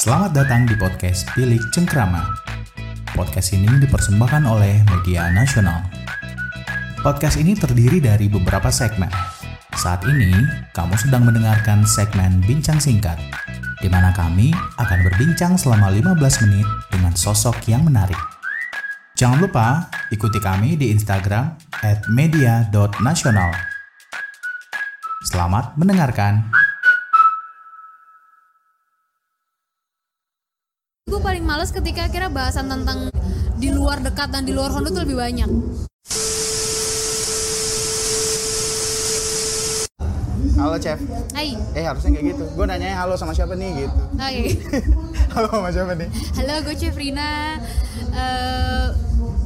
Selamat datang di podcast Bilik Cengkrama. Podcast ini dipersembahkan oleh Media Nasional. Podcast ini terdiri dari beberapa segmen. Saat ini, kamu sedang mendengarkan segmen Bincang Singkat, di mana kami akan berbincang selama 15 menit dengan sosok yang menarik. Jangan lupa ikuti kami di Instagram media.nasional. Selamat mendengarkan. Males ketika kira bahasan tentang di luar dekat dan di luar Honda tuh lebih banyak Halo chef. Hai, Eh harusnya kayak gitu. Gue nanya halo sama siapa nih gitu. oke. halo sama siapa nih? Halo, gue Chef Rina. Eh,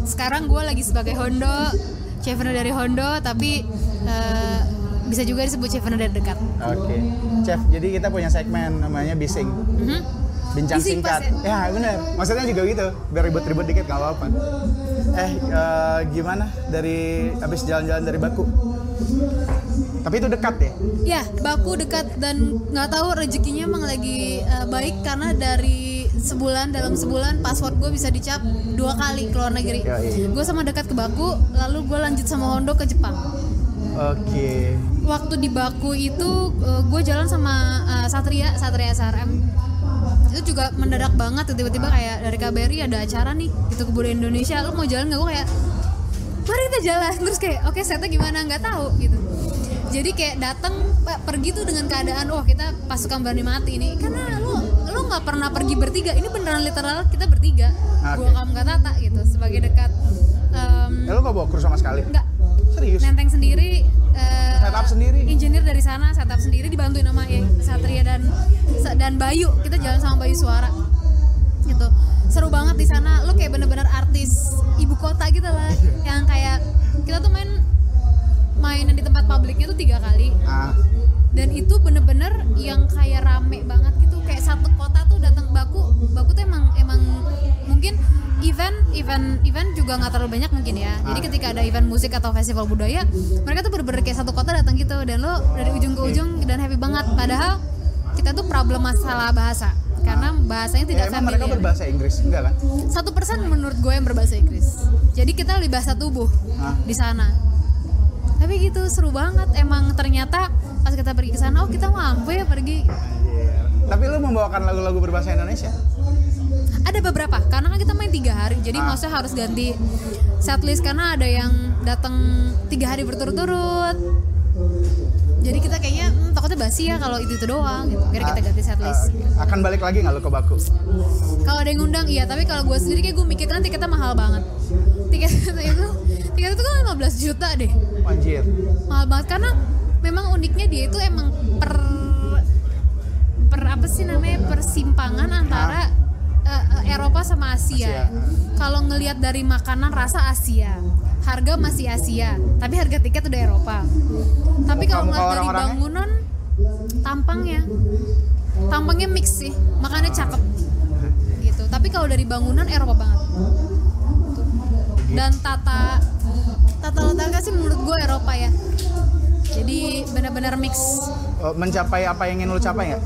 sekarang gue lagi sebagai Hondo, Chef Rina dari Hondo, tapi eh, bisa juga disebut Chef Rina dari dekat. Oke. Chef, jadi kita punya segmen namanya bising. Mhm. Bincang singkat. pas Ya bener. Maksudnya juga gitu. Biar ribet-ribet dikit gak apa-apa. Eh eh, gimana dari abis jalan-jalan dari Baku? Tapi itu dekat ya? Ya, baku dekat dan nggak tahu rezekinya emang lagi eh, baik karena dari sebulan dalam sebulan password gue bisa dicap dua kali ke luar negeri. Yoi. Gue sama dekat ke Baku, lalu gue lanjut sama Hondo ke Jepang. Oke. Waktu di Baku itu gue jalan sama eh, Satria, Satria SRM. Itu juga mendadak banget tuh, tiba-tiba kayak dari KBRI ada acara nih gitu kebudayaan Indonesia. Lu mau jalan nggak? Gue kayak mari kita jalan terus kayak oke setnya gimana nggak tahu gitu jadi kayak datang pergi tuh dengan keadaan wah kita pasukan berani mati nih karena lu lu nggak pernah pergi bertiga ini beneran literal kita bertiga Oke. gua kamu kata tata gitu sebagai dekat em, Ya lu gak bawa kru sama sekali? nggak Serius? nenteng sendiri eh, Setup sendiri? engineer dari sana setup sendiri dibantuin sama ya, Satria dan dan Bayu. Kita jalan sama Bayu Suara. Gitu. Seru banget di sana. Lu kayak bener-bener artis ibu kota gitu lah. Yang kayak kita tuh main mainan di tempat publiknya tuh tiga kali. Ah, dan itu bener-bener yang kayak rame banget gitu. Kayak satu kota tuh datang baku baku event event juga nggak terlalu banyak mungkin ya jadi ketika ada event musik atau festival budaya mereka tuh bener-bener kayak satu kota datang gitu dan lo dari ujung ke ujung dan happy banget padahal kita tuh problem masalah bahasa karena bahasanya ya tidak emang mereka berbahasa Inggris? Enggak kan? satu persen menurut gue yang berbahasa Inggris jadi kita lebih bahasa tubuh Ah. di sana tapi gitu seru banget emang ternyata pas kita pergi ke sana oh kita mampu ya pergi. Tapi lu membawakan lagu-lagu berbahasa Indonesia? Ada beberapa karena kan kita main tiga hari jadi Ah. maksudnya harus ganti setlist karena ada yang datang tiga hari berturut-turut jadi kita kayaknya hmm, takutnya basi ya kalau itu itu doang gitu kira kita ganti setlist Ah, akan balik lagi nggak lu ke Baku? kalau ada yang ngundang iya tapi kalau gue sendiri kayak gue mikir kan tiketnya mahal banget tiket itu tiket itu kan 15 juta deh Anjir. mahal banget karena memang uniknya dia itu emang per per apa sih namanya persimpangan antara eh, eh, Eropa sama Asia. Asia. Kalau ngelihat dari makanan rasa Asia, harga masih Asia, tapi harga tiket udah Eropa. Tapi kalau ngeliat dari bangunan, tampangnya, tampangnya mix sih, makanya cakep gitu. Tapi kalau dari bangunan Eropa banget. Dan tata tata letaknya sih menurut gue Eropa ya. Jadi benar-benar mix. Oh, mencapai apa yang ingin lu capai nggak?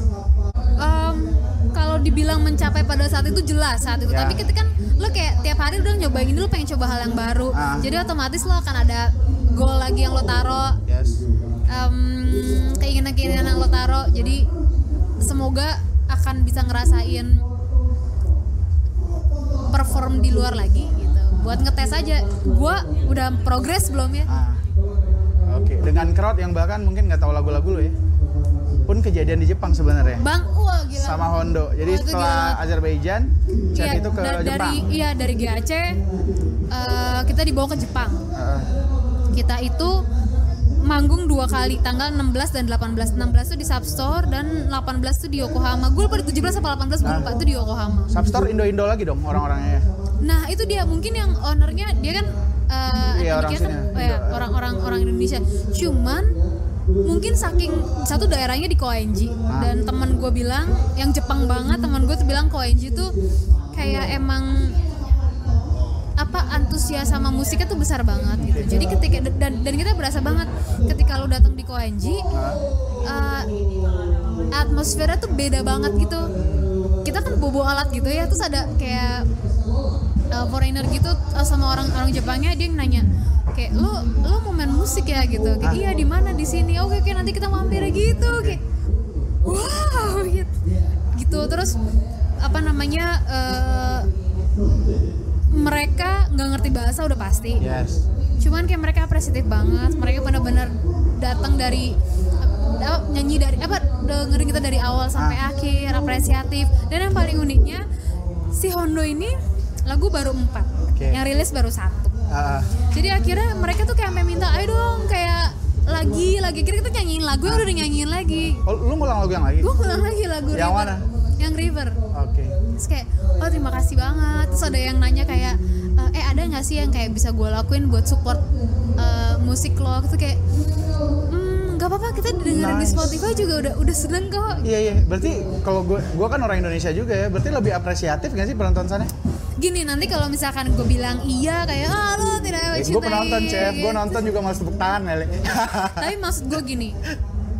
Dibilang mencapai pada saat itu jelas saat itu Ya. tapi ketika kan lo kayak tiap hari udah nyobain ini lo pengen coba hal yang baru Ah. jadi otomatis lo akan ada goal lagi yang lo taro Yes. em, keinginan-keinginan yang lo taro jadi semoga akan bisa ngerasain perform di luar lagi gitu buat ngetes aja gua udah progres belum ya Ah. Oke, dengan crowd yang bahkan mungkin nggak tahu lagu-lagu lu ya. Pun kejadian di Jepang sebenarnya. bang wah gila Sama Hondo. Jadi Wah, setelah gila. Azerbaijan, Chef Iya, itu ke da- Jepang. dari iya dari GAC eh, kita dibawa ke Jepang Ah, kita itu manggung dua kali tanggal 16 dan 18 16 itu di Substore dan 18 itu di Yokohama gue lupa di 17 apa 18 gue lupa itu di Yokohama Substore Indo-Indo lagi dong orang-orangnya. nah itu dia mungkin yang ownernya dia kan eh, Iya, orang sini. oh ya, orang-orang orang Indonesia cuman mungkin saking satu daerahnya di Koenji dan teman gue bilang yang Jepang banget teman gue tuh bilang Koenji tuh kayak emang apa antusias sama musiknya tuh besar banget gitu. Jadi ketika dan dan kita berasa banget ketika lu datang di Koenji uh, atmosfernya tuh beda banget gitu. kita kan bobo alat gitu ya terus ada kayak uh, foreigner gitu uh, sama orang orang Jepangnya dia nanya kayak lo lo mau main musik ya? Gitu. Kayak iya di mana? Di sini. Oke oke nanti kita mampir gitu. Kayak wow. Gitu. Gitu. Terus apa namanya uh, mereka nggak ngerti bahasa udah pasti. Yes. Cuman kayak mereka apresiatif banget. Mereka benar-benar datang dari apa, nyanyi dari apa dengerin kita dari awal sampai akhir apresiatif. Dan yang paling uniknya si Hondo ini lagu baru empat. Oke. yang rilis baru satu Ah, jadi akhirnya mereka tuh kayak minta ayo dong kayak lagi lagi. Kira kita nyanyiin lagu ya udah nyanyiin lagi. Oh, lu ngulang lagu yang lagi? Gue ulang lagi lagu Yang River. mana? yang River. Oke. Terus kayak oh terima kasih banget. Terus ada yang nanya kayak eh ada nggak sih yang kayak bisa gue lakuin buat support eh, musik lo? Itu kayak hmm nggak apa-apa kita dengerin di Nice. Spotify juga udah udah seneng kok. Iya iya, berarti kalau gue gue kan orang Indonesia juga ya, berarti lebih apresiatif gak sih penonton sana? Gini nanti kalau misalkan gue bilang iya kayak ah lo tidak gue mencintai penonton chef, gue gitu. nonton juga malas tepuk tangan kali. tapi maksud gue gini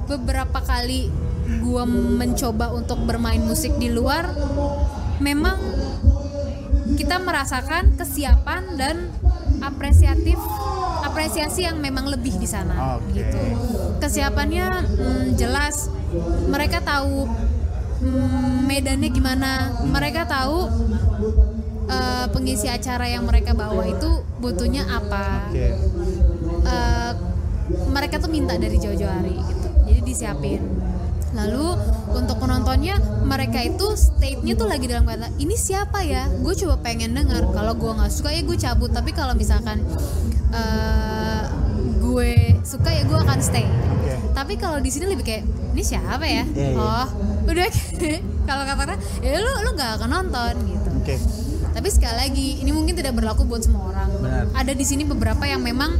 beberapa kali gue mencoba untuk bermain musik di luar memang kita merasakan kesiapan dan apresiatif apresiasi yang memang lebih di sana Oke. gitu kesiapannya mm, jelas mereka tahu mm, medannya gimana mereka tahu eh, pengisi acara yang mereka bawa itu butuhnya apa? Oke. eh, mereka tuh minta dari jauh-jauh hari gitu. Jadi disiapin. Lalu untuk penontonnya mereka itu state-nya tuh lagi dalam kata ini siapa ya? Gue coba pengen dengar kalau gue nggak suka ya gue cabut. Tapi kalau misalkan eh, gue suka ya gue akan stay. Oke. tapi kalau di sini lebih kayak ini siapa ya? Iya, iya. oh udah. Kalau kata ya lu lu nggak akan nonton gitu. Oke. Tapi sekali lagi ini mungkin tidak berlaku buat semua orang. Benar. Ada di sini beberapa yang memang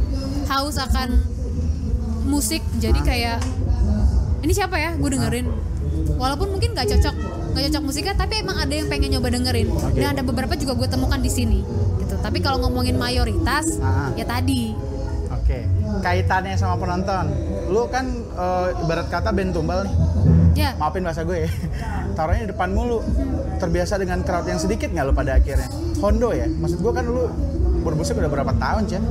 haus akan musik, jadi kayak ini siapa ya? Gue dengerin. Walaupun mungkin gak cocok, gak cocok musiknya, tapi emang ada yang pengen nyoba dengerin. Oke. Dan ada beberapa juga gue temukan di sini. Gitu. Tapi kalau ngomongin mayoritas, Ah. ya tadi. Oke. Kaitannya sama penonton, lu kan eh, ibarat kata band tumbal nih. Ya, Maafin bahasa gue ya. Taruhnya di depan mulu. Terbiasa dengan crowd yang sedikit nggak lu pada akhirnya? Hondo ya. Maksud gue kan lu bermusik udah berapa tahun, Cen?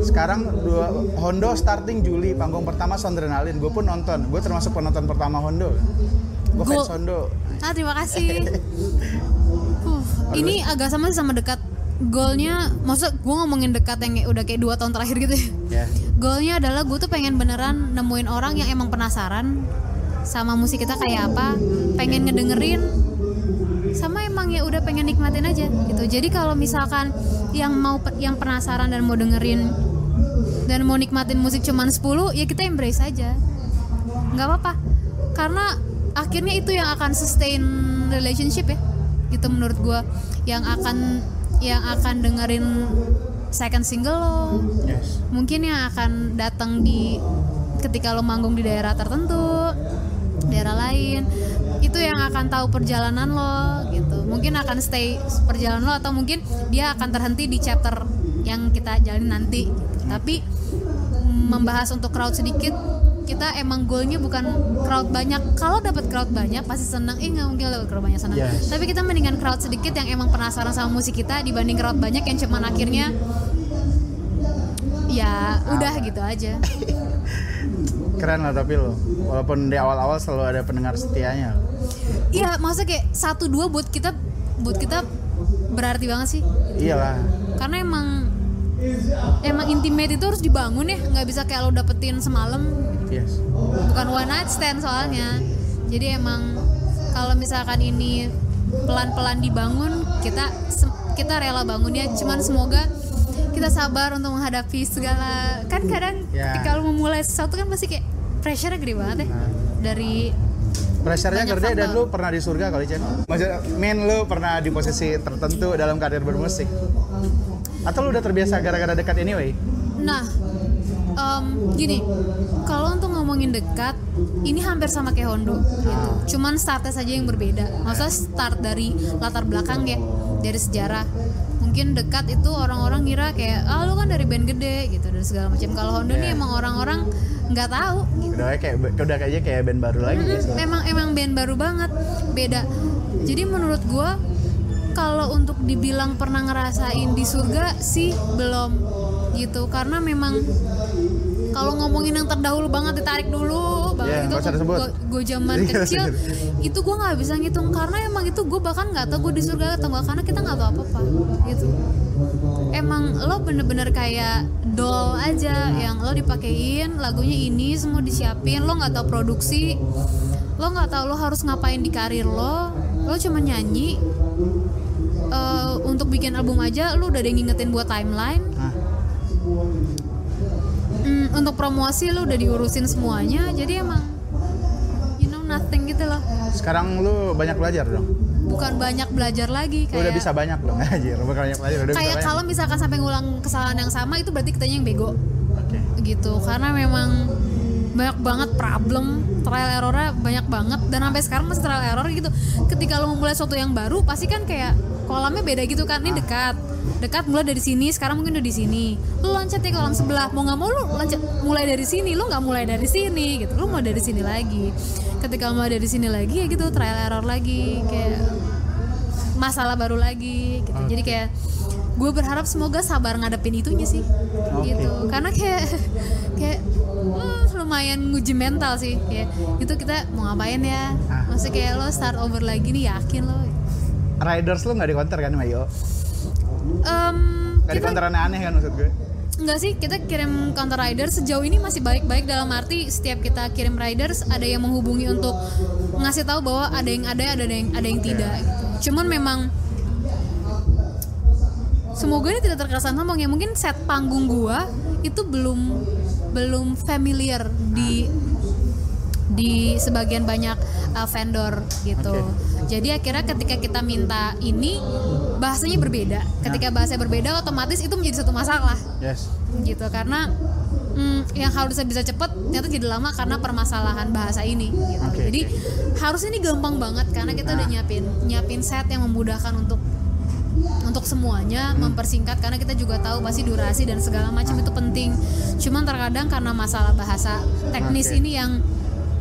Sekarang dua Hondo starting Juli panggung pertama Sondrenalin. Gue pun nonton. Gue termasuk penonton pertama Hondo. Gue fans Hondo. ah terima kasih. Uh, ini agak sama sih sama dekat. Goalnya, maksud gue ngomongin dekat yang udah kayak dua tahun terakhir gitu ya. Ya. Goalnya adalah gue tuh pengen beneran nemuin orang yang emang penasaran sama musik kita kayak apa, pengen ngedengerin, sama emang ya udah pengen nikmatin aja gitu. Jadi kalau misalkan yang mau yang penasaran dan mau dengerin dan mau nikmatin musik cuman 10 ya kita embrace aja, nggak apa-apa. Karena akhirnya itu yang akan sustain relationship ya, gitu menurut gue. Yang akan yang akan dengerin second single lo, Yes. mungkin yang akan datang di ketika lo manggung di daerah tertentu daerah lain. Itu yang akan tahu perjalanan lo gitu. Mungkin akan stay perjalanan lo atau mungkin dia akan terhenti di chapter yang kita jalani nanti. Gitu. tapi membahas untuk crowd sedikit kita emang goalnya bukan crowd banyak. Kalau dapat crowd banyak pasti senang eh nggak mungkin dapat crowd banyak senang Yes. tapi kita mendingan crowd sedikit yang emang penasaran sama musik kita dibanding crowd banyak yang cuman akhirnya ya udah gitu aja Keren lah tapi lo. Walaupun di awal-awal selalu ada pendengar setianya. Iya, maksudnya kayak satu dua buat kita buat kita berarti banget sih. Iyalah. Karena emang emang intimate itu harus dibangun ya, nggak bisa kayak lo dapetin semalam. Yes. Bukan one night stand soalnya. Jadi emang kalau misalkan ini pelan-pelan dibangun, kita kita rela bangun ya. Cuman semoga kita sabar untuk menghadapi segala kan kadang ketika lo memulai sesuatu kan pasti kayak pressure gede banget ya Nah. dari Pressure-nya gede dan lu pernah di surga kali Chen Maksudnya men lu pernah di posisi tertentu dalam karir bermusik Atau lu udah terbiasa gara-gara dekat anyway? Nah, em, gini, kalau untuk ngomongin dekat, ini hampir sama kayak Hondo gitu. Cuman startnya saja yang berbeda. Maksudnya start dari latar belakang ya, dari sejarah. mungkin dekat itu orang-orang ngira kayak ah lu kan dari band gede gitu dan segala macam kalau Hondo nih Iya. emang orang-orang nggak tahu gitu. Udah kayak udah kayaknya kayak band baru lagi ya. Mm-mm, sekarang. emang emang band baru banget beda jadi menurut gua kalau untuk dibilang pernah ngerasain di surga sih belum gitu karena memang kalau ngomongin yang terdahulu banget ditarik dulu banget usah disebut. gue zaman Iya, kecil itu gue nggak bisa ngitung karena emang itu gue bahkan nggak tahu gue di surga atau enggak karena kita nggak tahu apa apa gitu emang lo bener-bener kayak doll aja yang lo dipakein lagunya ini semua disiapin lo nggak tahu produksi lo nggak tahu lo harus ngapain di karir lo lo cuma nyanyi Eh, untuk bikin album aja lo udah ada yang ngingetin buat timeline. Hmm, untuk promosi lo udah diurusin semuanya jadi emang you know nothing gitu loh. Sekarang lu banyak belajar dong. Bukan banyak belajar lagi kayak udah bisa banyak dong anjir. Bukan banyak belajar, udah kayak kalau misalkan sampai ngulang kesalahan yang sama itu berarti kitanya yang bego Oke. gitu karena memang banyak banget problem trial errornya banyak banget. Dan sampai sekarang masih trial error gitu. Ketika lo memulai sesuatu yang baru pasti kan kayak kolamnya beda gitu kan. Ini dekat. Dekat mulai dari sini sekarang mungkin udah di sini. Lo loncat ya ke kolam sebelah. Mau nggak mau lo loncat mulai dari sini. Lo nggak mulai dari sini gitu. Lo mulai dari sini lagi. Ketika mulai dari sini lagi ya gitu trial error lagi. Kayak masalah baru lagi gitu. Jadi kayak gue berharap semoga sabar ngadepin itunya sih. Gitu. Karena kayak kayak uh, lumayan nguji mental sih kayak itu kita mau ngapain ya maksudnya kayak lo start over lagi nih yakin lo Riders lu nggak di counter kan sama Yo? Em, Nggak counter aneh-aneh kan maksud gue? Enggak sih, kita kirim counter rider sejauh ini masih baik-baik dalam arti setiap kita kirim riders ada yang menghubungi untuk ngasih tahu bahwa ada yang ada, ada yang ada yang tidak gitu. Cuman memang semoga ini tidak terkesan sombong ya. Mungkin set panggung gua itu belum belum familiar di di sebagian banyak uh, vendor gitu. Jadi akhirnya ketika kita minta ini bahasanya berbeda. Ketika bahasanya berbeda otomatis itu menjadi satu masalah Yes. gitu karena mm, yang harusnya bisa cepet ternyata jadi lama karena permasalahan bahasa ini gitu. Oke, Jadi harusnya ini gampang banget karena kita udah nyiapin nyiapin set yang memudahkan untuk untuk semuanya mempersingkat karena kita juga tahu pasti durasi dan segala macam itu penting. Cuman terkadang karena masalah bahasa teknis Oke. ini yang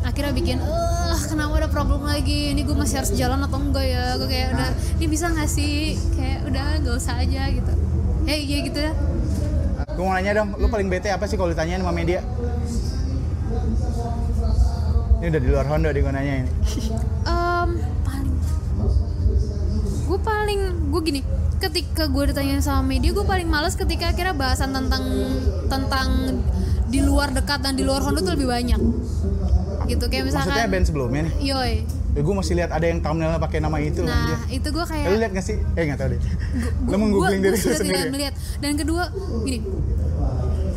akhirnya bikin eh kenapa ada problem lagi ini gue masih harus jalan atau enggak ya gue kayak udah ini bisa nggak sih kayak udah nggak usah aja gitu ya iya gitu ya Gue mau nanya dong, lu paling bete apa sih kalau ditanyain sama media? Ini udah di luar Honda di gue nanya ini. Gue paling gue gini ketika gue ditanya sama media gue paling males ketika akhirnya bahasan tentang tentang di luar dekat dan di luar Honda tuh lebih banyak gitu kayak misalkan Maksudnya band sebelumnya nih? yoi Ya, gue masih lihat ada yang thumbnailnya pakai nama itu nah anjir. itu gue kayak lu lihat gak sih? Eh nggak tahu deh. lu gua- diri sudah sendiri. tidak melihat dan kedua gini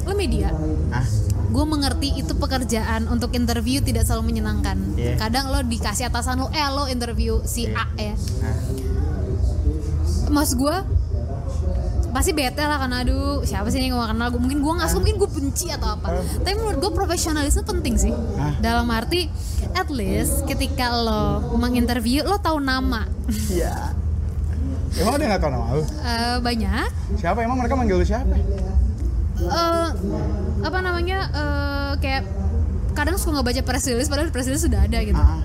lo media Ah, gue mengerti itu pekerjaan untuk interview tidak selalu menyenangkan Iya. kadang lo dikasih atasan lo eh lo interview si Iya. A ya ah. Mas gue pasti bete lah karena aduh siapa sih yang gak kenal? Gue mungkin gue nggak suka mungkin gue benci atau apa. Tapi menurut gue profesionalisme penting sih. Dalam arti at least ketika lo menginterview lo tahu nama. Iya. Emang dia nggak tahu nama lu? Eh, banyak. Siapa? Emang mereka manggil lu siapa? eh apa namanya? Eh kayak kadang suka nggak baca press release padahal press release sudah ada gitu. Ah.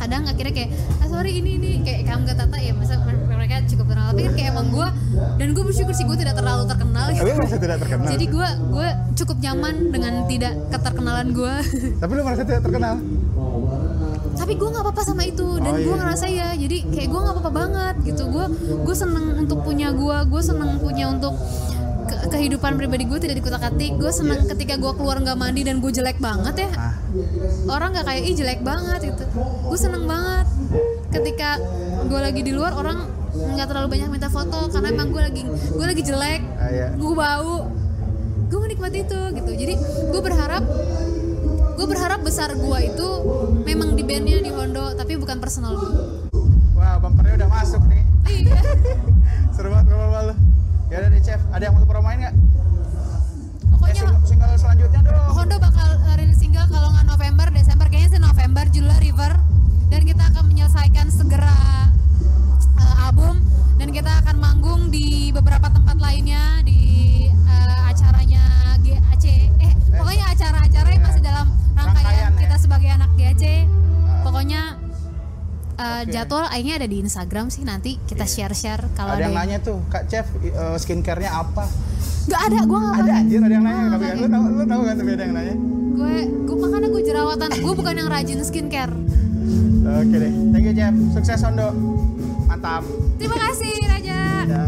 Kadang akhirnya kayak ah, sorry ini ini kayak kamu kata Tata ya masa mereka cukup terkenal tapi kan kayak emang gue dan gue bersyukur sih gue tidak terlalu terkenal Tapi lu merasa tidak terkenal. jadi gue gue cukup nyaman dengan tidak keterkenalan gue Tapi lu merasa tidak terkenal? tapi gue nggak apa-apa sama itu dan Oh, gue iya. ngerasa ya jadi kayak gue nggak apa-apa banget gitu gue gue seneng untuk punya gue gue seneng punya untuk ke- kehidupan pribadi gue tidak dikutak atik gue seneng ketika gue keluar nggak mandi dan gue jelek banget ya. Ah, orang nggak kayak ih jelek banget gitu. Gue seneng banget. Ketika gue lagi di luar orang nggak terlalu banyak minta foto karena emang gue lagi gue lagi jelek ah iya. gue bau. Gue menikmati itu gitu. Jadi gue berharap gue berharap besar gue itu memang di bandnya di Hondo tapi bukan personal. Gue Wah, bumpernya udah masuk nih. iya. Seru banget promo lu ya dari chef. Ada yang mau promoin nggak? Pokoknya eh, single, single selanjutnya dong Hondo bakal eh, rilis single kalau nggak November Desember. Kayaknya sih November Julia River. Dan kita akan menyelesaikan segera uh, album. Dan kita akan manggung di beberapa tempat lainnya di uh, acaranya GAC eh, eh. pokoknya acara-acara yang masih dalam Jadwal akhirnya ada di Instagram sih nanti kita share-share kalau ada ada, yang nanya tuh kak chef eh, skincare-nya apa? Nggak ada gue nggak ada anjir ada yang nanya tapi kan lu tahu lu tahu kan tapi ada yang nanya? Gue gue makanya gue jerawatan. Gue bukan yang rajin skincare. Oke deh. Thank you chef. Sukses Hondo mantap. Terima kasih Raja. Ya.